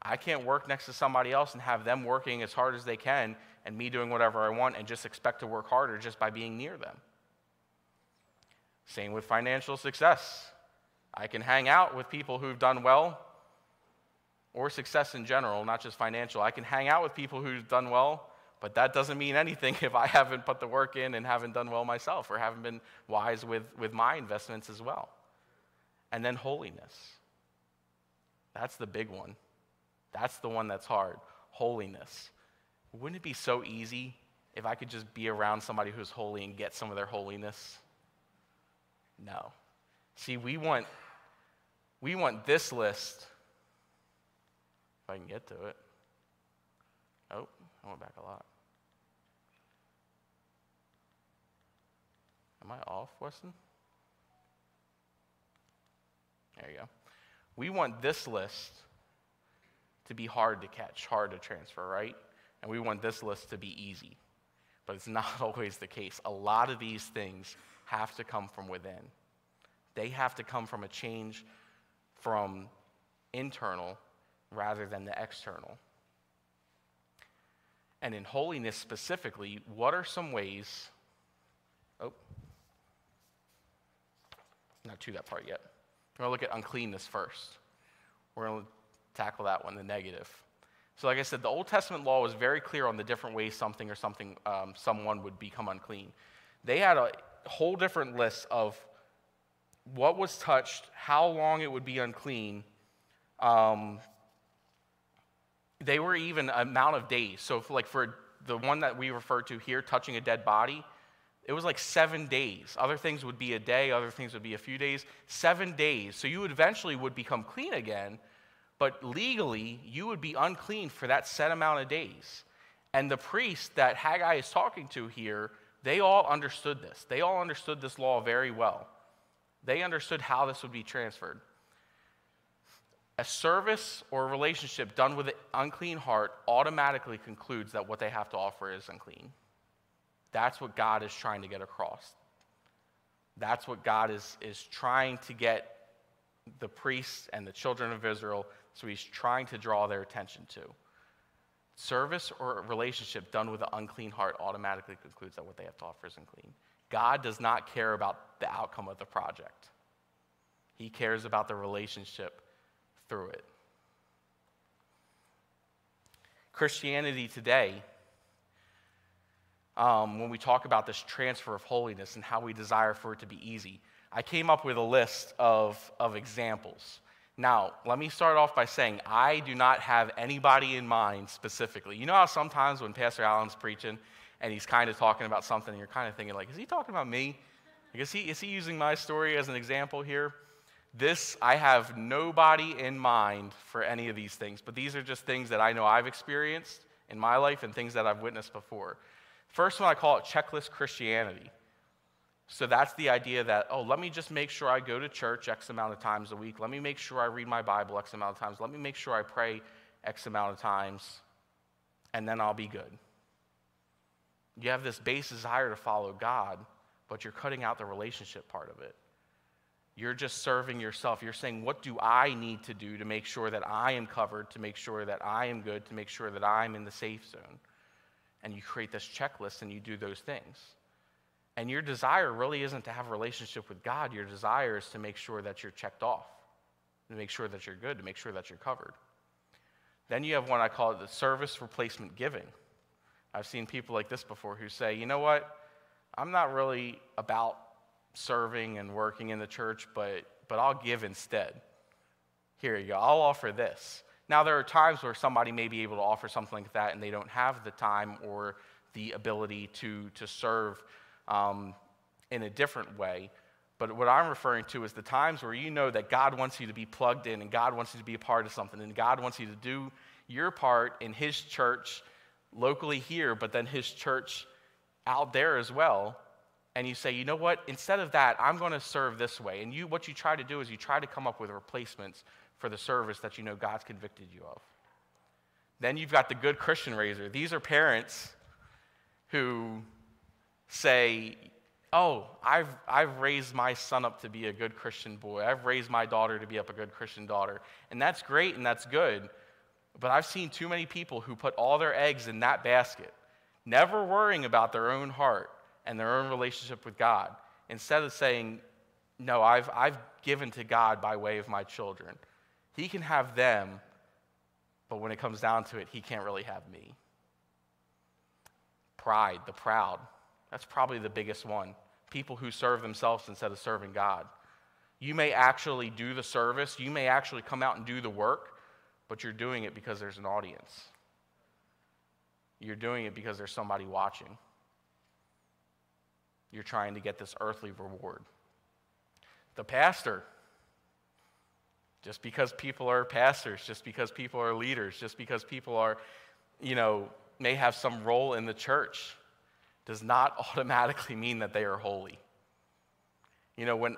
I can't work next to somebody else and have them working as hard as they can and me doing whatever I want and just expect to work harder just by being near them. Same with financial success. I can hang out with people who've done well or success in general, not just financial. I can hang out with people who've done well, but that doesn't mean anything if I haven't put the work in and haven't done well myself or haven't been wise with, with my investments as well. And then holiness. That's the big one. That's the one that's hard holiness. Wouldn't it be so easy if I could just be around somebody who's holy and get some of their holiness? No. See, we want, we want this list. If I can get to it. Oh, I went back a lot. Am I off, Weston? There you go. We want this list to be hard to catch, hard to transfer, right? And we want this list to be easy. But it's not always the case. A lot of these things have to come from within, they have to come from a change from internal rather than the external. And in holiness specifically, what are some ways? Not to that part yet. We're going to look at uncleanness first. We're going to tackle that one, the negative. So, like I said, the Old Testament law was very clear on the different ways something or something, um, someone would become unclean. They had a whole different list of what was touched, how long it would be unclean. Um, they were even amount of days. So, like for the one that we refer to here, touching a dead body, it was like seven days. Other things would be a day, other things would be a few days. Seven days. So you eventually would become clean again, but legally, you would be unclean for that set amount of days. And the priest that Haggai is talking to here, they all understood this. They all understood this law very well. They understood how this would be transferred. A service or a relationship done with an unclean heart automatically concludes that what they have to offer is unclean. That's what God is trying to get across. That's what God is, is trying to get the priests and the children of Israel so he's trying to draw their attention to. Service or relationship done with an unclean heart automatically concludes that what they have to offer is unclean. God does not care about the outcome of the project, He cares about the relationship through it. Christianity today, um, when we talk about this transfer of holiness and how we desire for it to be easy, I came up with a list of, of examples. Now, let me start off by saying I do not have anybody in mind specifically. You know how sometimes when Pastor Allen's preaching and he's kind of talking about something, you're kind of thinking, like, is he talking about me? Like, is, he, is he using my story as an example here? This, I have nobody in mind for any of these things, but these are just things that I know I've experienced in my life and things that I've witnessed before. First one, I call it checklist Christianity. So that's the idea that, oh, let me just make sure I go to church X amount of times a week. Let me make sure I read my Bible X amount of times. Let me make sure I pray X amount of times, and then I'll be good. You have this base desire to follow God, but you're cutting out the relationship part of it. You're just serving yourself. You're saying, What do I need to do to make sure that I am covered, to make sure that I am good, to make sure that I'm in the safe zone? And you create this checklist and you do those things. And your desire really isn't to have a relationship with God. Your desire is to make sure that you're checked off, to make sure that you're good, to make sure that you're covered. Then you have one I call it the service replacement giving. I've seen people like this before who say, you know what? I'm not really about serving and working in the church, but, but I'll give instead. Here you go. I'll offer this. Now, there are times where somebody may be able to offer something like that and they don't have the time or the ability to, to serve um, in a different way. But what I'm referring to is the times where you know that God wants you to be plugged in and God wants you to be a part of something and God wants you to do your part in His church locally here, but then His church out there as well. And you say, you know what? Instead of that, I'm going to serve this way. And you, what you try to do is you try to come up with replacements for the service that you know God's convicted you of. Then you've got the good Christian raiser. These are parents who say, Oh, I've, I've raised my son up to be a good Christian boy. I've raised my daughter to be up a good Christian daughter. And that's great and that's good. But I've seen too many people who put all their eggs in that basket, never worrying about their own heart and their own relationship with God, instead of saying, No, I've, I've given to God by way of my children. He can have them, but when it comes down to it, He can't really have me. Pride, the proud. That's probably the biggest one. People who serve themselves instead of serving God. You may actually do the service, you may actually come out and do the work, but you're doing it because there's an audience. You're doing it because there's somebody watching. You're trying to get this earthly reward. The pastor, just because people are pastors, just because people are leaders, just because people are, you know, may have some role in the church, does not automatically mean that they are holy. You know, when,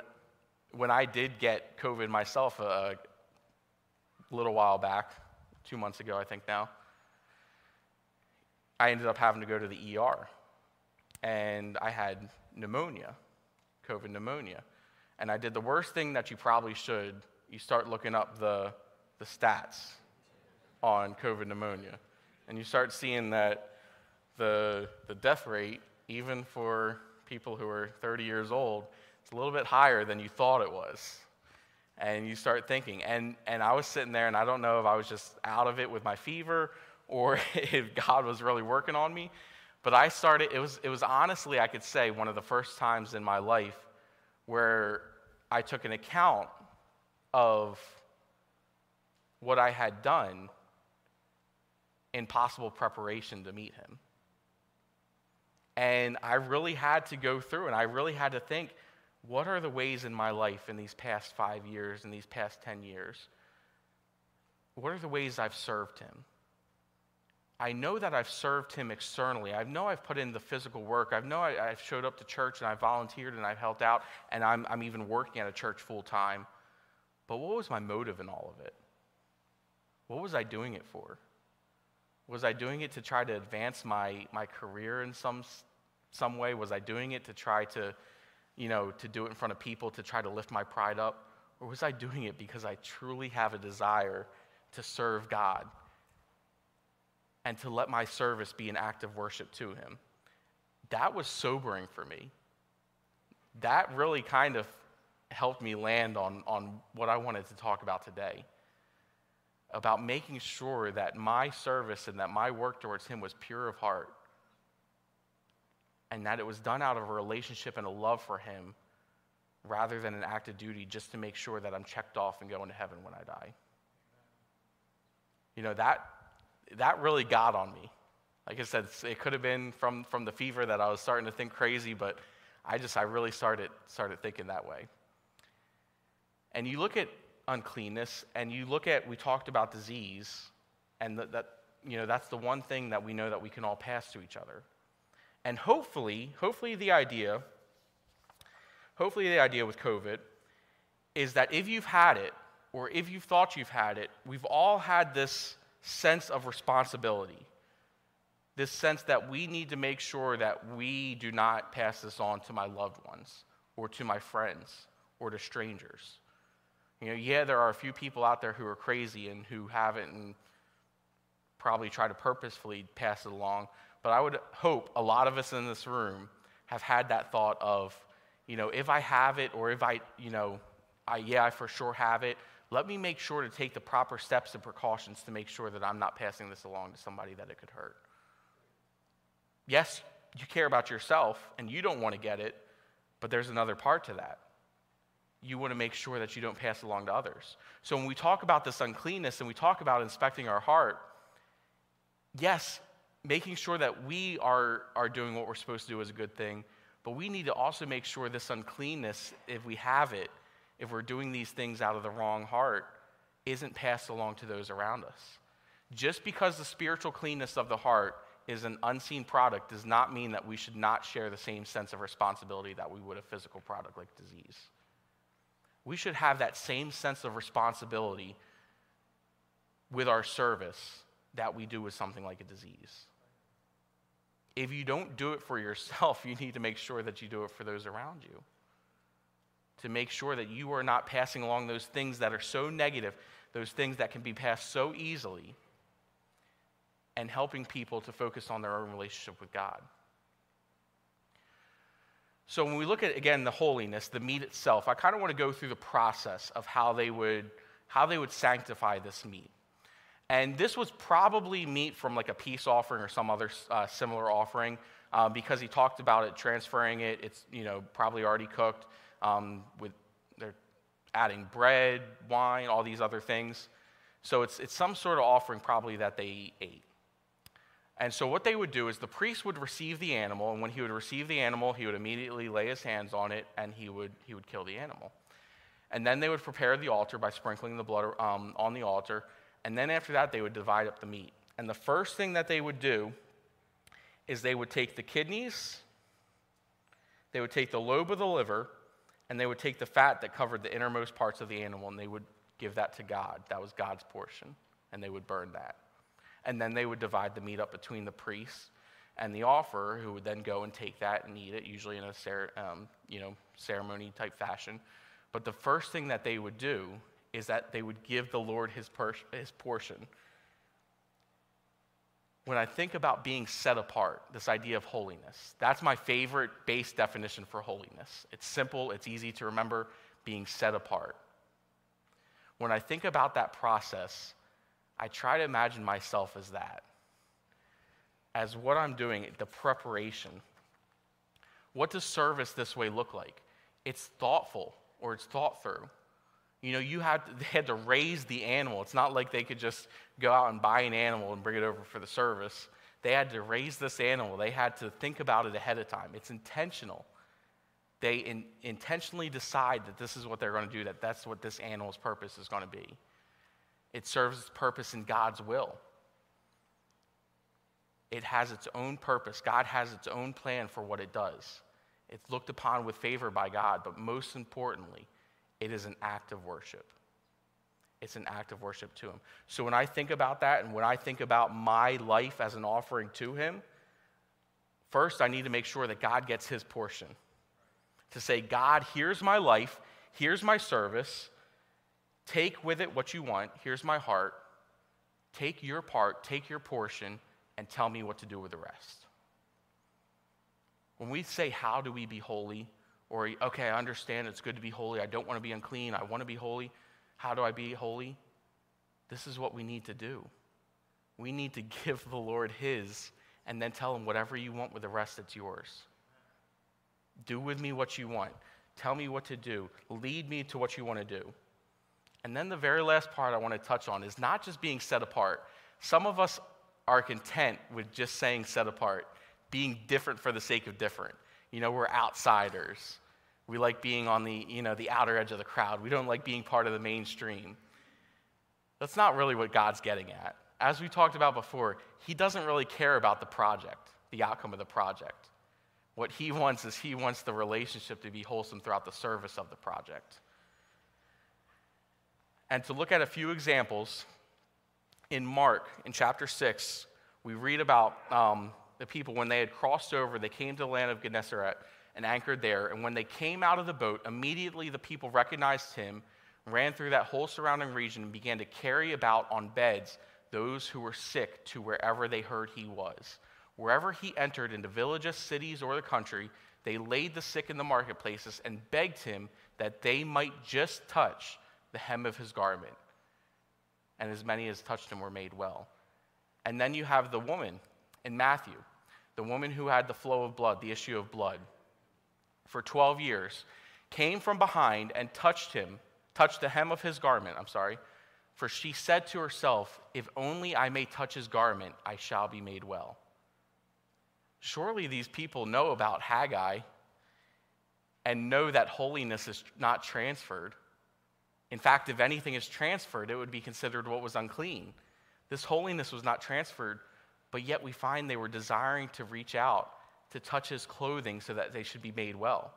when I did get COVID myself a, a little while back, two months ago, I think now, I ended up having to go to the ER. And I had pneumonia, COVID pneumonia. And I did the worst thing that you probably should. You start looking up the, the stats on COVID pneumonia. And you start seeing that the, the death rate, even for people who are 30 years old, it's a little bit higher than you thought it was. And you start thinking, and, and I was sitting there, and I don't know if I was just out of it with my fever or if God was really working on me, but I started, it was, it was honestly, I could say, one of the first times in my life where I took an account of what I had done in possible preparation to meet him. And I really had to go through and I really had to think what are the ways in my life in these past five years, in these past 10 years? What are the ways I've served him? I know that I've served him externally. I know I've put in the physical work. I know I, have showed up to church and I've volunteered and I've helped out and I'm, I'm even working at a church full time. But what was my motive in all of it? What was I doing it for? Was I doing it to try to advance my, my career in some, some way? Was I doing it to try to, you know, to do it in front of people, to try to lift my pride up? Or was I doing it because I truly have a desire to serve God and to let my service be an act of worship to Him? That was sobering for me. That really kind of helped me land on, on what I wanted to talk about today about making sure that my service and that my work towards Him was pure of heart and that it was done out of a relationship and a love for Him rather than an act of duty just to make sure that I'm checked off and going to heaven when I die. You know, that, that really got on me. Like I said, it could have been from, from the fever that I was starting to think crazy, but I just, I really started, started thinking that way. And you look at uncleanness, and you look at, we talked about disease, and that, that, you know, that's the one thing that we know that we can all pass to each other. And hopefully, hopefully the idea, hopefully the idea with COVID is that if you've had it, or if you've thought you've had it, we've all had this sense of responsibility. This sense that we need to make sure that we do not pass this on to my loved ones, or to my friends, or to strangers. You know, yeah, there are a few people out there who are crazy and who haven't and probably try to purposefully pass it along, but I would hope a lot of us in this room have had that thought of, you know, if I have it or if I, you know, I, yeah, I for sure have it, let me make sure to take the proper steps and precautions to make sure that I'm not passing this along to somebody that it could hurt. Yes, you care about yourself and you don't want to get it, but there's another part to that. You want to make sure that you don't pass along to others. So when we talk about this uncleanness and we talk about inspecting our heart, yes, making sure that we are, are doing what we're supposed to do is a good thing, but we need to also make sure this uncleanness, if we have it, if we're doing these things out of the wrong heart, isn't passed along to those around us. Just because the spiritual cleanness of the heart is an unseen product does not mean that we should not share the same sense of responsibility that we would a physical product like disease. We should have that same sense of responsibility with our service that we do with something like a disease. If you don't do it for yourself, you need to make sure that you do it for those around you. To make sure that you are not passing along those things that are so negative, those things that can be passed so easily and helping people to focus on their own relationship with God. So, when we look at, again, the holiness, the meat itself, I kind of want to go through the process of how they would, how they would sanctify this meat. And this was probably meat from like a peace offering or some other uh, similar offering uh, because he talked about it, transferring it. It's, you know, probably already cooked um, with, they're adding bread, wine, all these other things. So it's, it's some sort of offering probably that they ate. And so, what they would do is the priest would receive the animal, and when he would receive the animal, he would immediately lay his hands on it and he would, he would kill the animal. And then they would prepare the altar by sprinkling the blood um, on the altar. And then after that, they would divide up the meat. And the first thing that they would do is they would take the kidneys, they would take the lobe of the liver, and they would take the fat that covered the innermost parts of the animal, and they would give that to God. That was God's portion, and they would burn that and then they would divide the meat up between the priests and the offerer, who would then go and take that and eat it, usually in a um, you know, ceremony type fashion. But the first thing that they would do is that they would give the Lord his, his portion. When I think about being set apart, this idea of holiness, that's my favorite base definition for holiness. It's simple, it's easy to remember, being set apart. When I think about that process, I try to imagine myself as that, as what I'm doing, the preparation. What does service this way look like? It's thoughtful or it's thought through. You know, you had to, they had to raise the animal. It's not like they could just go out and buy an animal and bring it over for the service. They had to raise this animal. They had to think about it ahead of time. It's intentional. They in, intentionally decide that this is what they're going to do, that that's what this animal's purpose is going to be. It serves its purpose in God's will. It has its own purpose. God has its own plan for what it does. It's looked upon with favor by God, but most importantly, it is an act of worship. It's an act of worship to Him. So when I think about that and when I think about my life as an offering to Him, first I need to make sure that God gets His portion. To say, God, here's my life, here's my service, Take with it what you want. Here's my heart. Take your part, take your portion, and tell me what to do with the rest. When we say, How do we be holy? or, Okay, I understand it's good to be holy. I don't want to be unclean. I want to be holy. How do I be holy? This is what we need to do. We need to give the Lord His and then tell Him, Whatever you want with the rest, it's yours. Do with me what you want. Tell me what to do. Lead me to what you want to do. And then the very last part I want to touch on is not just being set apart. Some of us are content with just saying set apart, being different for the sake of different. You know, we're outsiders. We like being on the, you know, the outer edge of the crowd. We don't like being part of the mainstream. That's not really what God's getting at. As we talked about before, He doesn't really care about the project, the outcome of the project. What He wants is He wants the relationship to be wholesome throughout the service of the project and to look at a few examples. In Mark, in chapter 6, we read about um, the people when they had crossed over, they came to the land of Gennesaret, and anchored there. And when they came out of the boat, immediately the people recognized him, ran through that whole surrounding region, and began to carry about on beds those who were sick to wherever they heard he was. Wherever he entered into villages, cities, or the country, they laid the sick in the marketplaces and begged him that they might just touch the hem of his garment. And as many as touched him were made well. And then you have the woman in Matthew, the woman who had the flow of blood, the issue of blood, for 12 years, came from behind and touched him, touched the hem of his garment, I'm sorry. For she said to herself, If only I may touch his garment, I shall be made well. Surely these people know about Haggai and know that holiness is not transferred. In fact, if anything is transferred, it would be considered what was unclean. This holiness was not transferred, but yet we find they were desiring to reach out to touch his clothing so that they should be made well.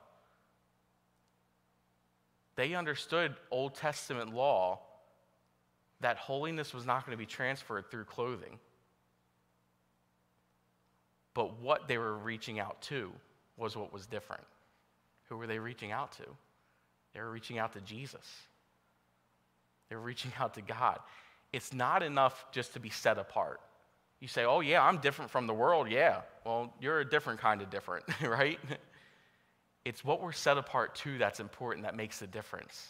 They understood Old Testament law that holiness was not going to be transferred through clothing. But what they were reaching out to was what was different. Who were they reaching out to? They were reaching out to Jesus. They were reaching out to God. It's not enough just to be set apart. You say, oh, yeah, I'm different from the world. Yeah. Well, you're a different kind of different, right? It's what we're set apart to that's important that makes the difference.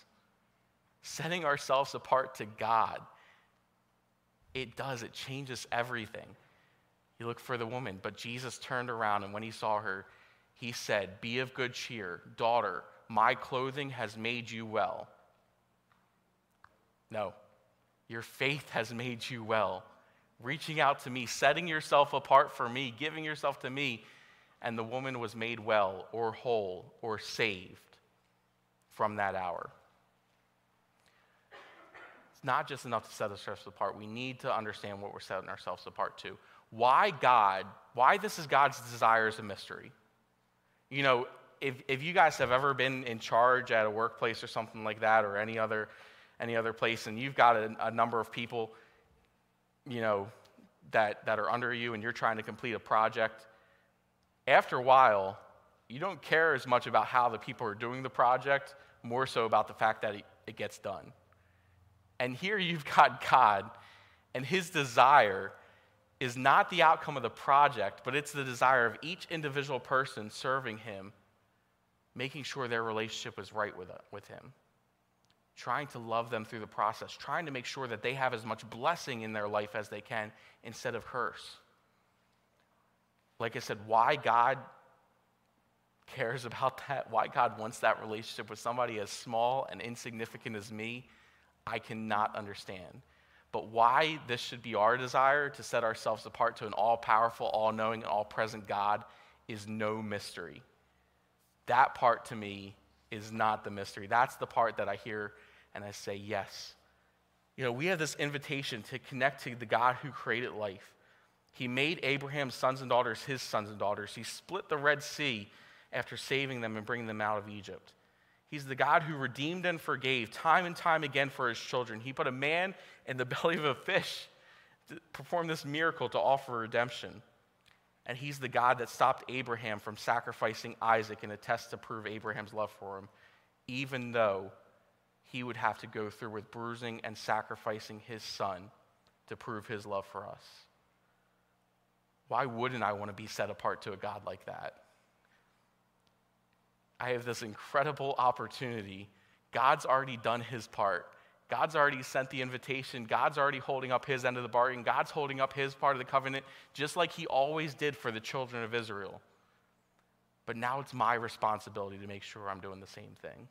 Setting ourselves apart to God, it does, it changes everything. You look for the woman, but Jesus turned around, and when he saw her, he said, Be of good cheer, daughter, my clothing has made you well. No, your faith has made you well. Reaching out to me, setting yourself apart for me, giving yourself to me, and the woman was made well or whole or saved from that hour. It's not just enough to set ourselves apart. We need to understand what we're setting ourselves apart to why God, why this is God's desire is a mystery. You know, if, if you guys have ever been in charge at a workplace or something like that or any other, any other place and you've got a, a number of people, you know, that, that are under you and you're trying to complete a project, after a while, you don't care as much about how the people are doing the project, more so about the fact that it, it gets done. And here you've got God and his desire is not the outcome of the project, but it's the desire of each individual person serving him, making sure their relationship is right with, uh, with him, trying to love them through the process, trying to make sure that they have as much blessing in their life as they can instead of curse. Like I said, why God cares about that, why God wants that relationship with somebody as small and insignificant as me, I cannot understand. But why this should be our desire to set ourselves apart to an all powerful, all knowing, and all present God is no mystery. That part to me is not the mystery. That's the part that I hear and I say, yes. You know, we have this invitation to connect to the God who created life. He made Abraham's sons and daughters his sons and daughters. He split the Red Sea after saving them and bringing them out of Egypt. He's the God who redeemed and forgave time and time again for his children. He put a man in the belly of a fish to perform this miracle to offer redemption. And he's the God that stopped Abraham from sacrificing Isaac in a test to prove Abraham's love for him, even though he would have to go through with bruising and sacrificing his son to prove his love for us. Why wouldn't I want to be set apart to a God like that? I have this incredible opportunity. God's already done his part. God's already sent the invitation. God's already holding up his end of the bargain. God's holding up his part of the covenant, just like he always did for the children of Israel. But now it's my responsibility to make sure I'm doing the same thing.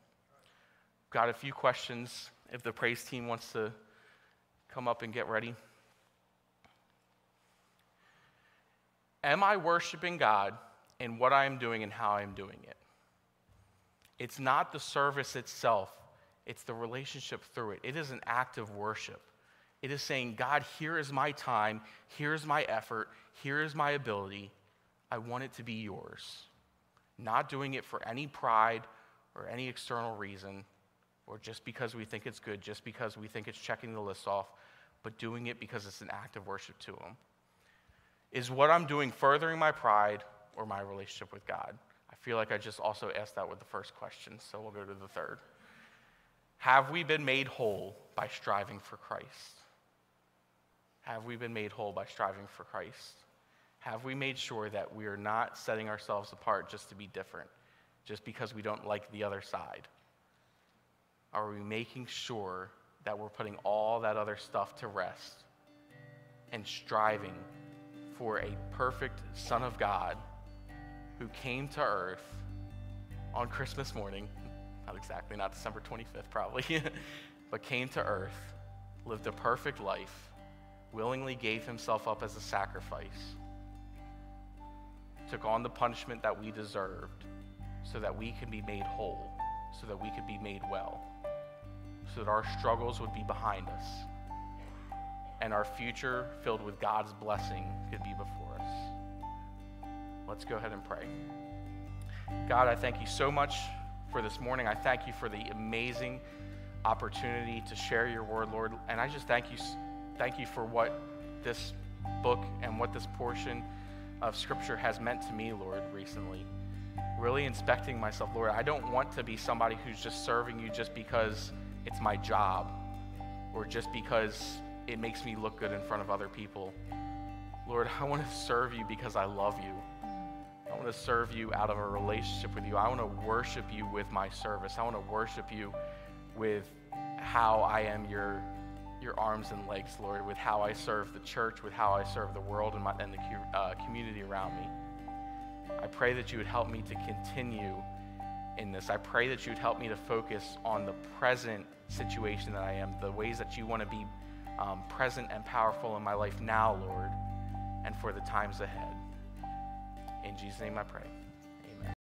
Got a few questions if the praise team wants to come up and get ready. Am I worshiping God in what I am doing and how I am doing it? It's not the service itself, it's the relationship through it. It is an act of worship. It is saying, God, here is my time, here is my effort, here is my ability. I want it to be yours. Not doing it for any pride or any external reason, or just because we think it's good, just because we think it's checking the list off, but doing it because it's an act of worship to Him. Is what I'm doing furthering my pride or my relationship with God? I feel like I just also asked that with the first question, so we'll go to the third. Have we been made whole by striving for Christ? Have we been made whole by striving for Christ? Have we made sure that we are not setting ourselves apart just to be different, just because we don't like the other side? Are we making sure that we're putting all that other stuff to rest and striving for a perfect Son of God who came to earth on Christmas morning? Not exactly, not December 25th, probably, but came to earth, lived a perfect life, willingly gave himself up as a sacrifice, took on the punishment that we deserved so that we could be made whole, so that we could be made well so that our struggles would be behind us and our future filled with God's blessing could be before us. Let's go ahead and pray. God, I thank you so much for this morning. I thank you for the amazing opportunity to share your word, Lord. And I just thank you, thank you for what this book and what this portion of Scripture has meant to me, Lord, recently. Really inspecting myself, Lord. I don't want to be somebody who's just serving you just because it's my job or just because it makes me look good in front of other people. Lord, I want to serve you because I love you. I want to serve you out of a relationship with you. I want to worship you with my service. I want to worship you with how I am your, your arms and legs, Lord, with how I serve the church, with how I serve the world and, my, and the uh, community around me. I pray that you would help me to continue in this. I pray that you would help me to focus on the present situation that I am, the ways that you want to be um, present and powerful in my life now, Lord, and for the times ahead. In Jesus' name I pray.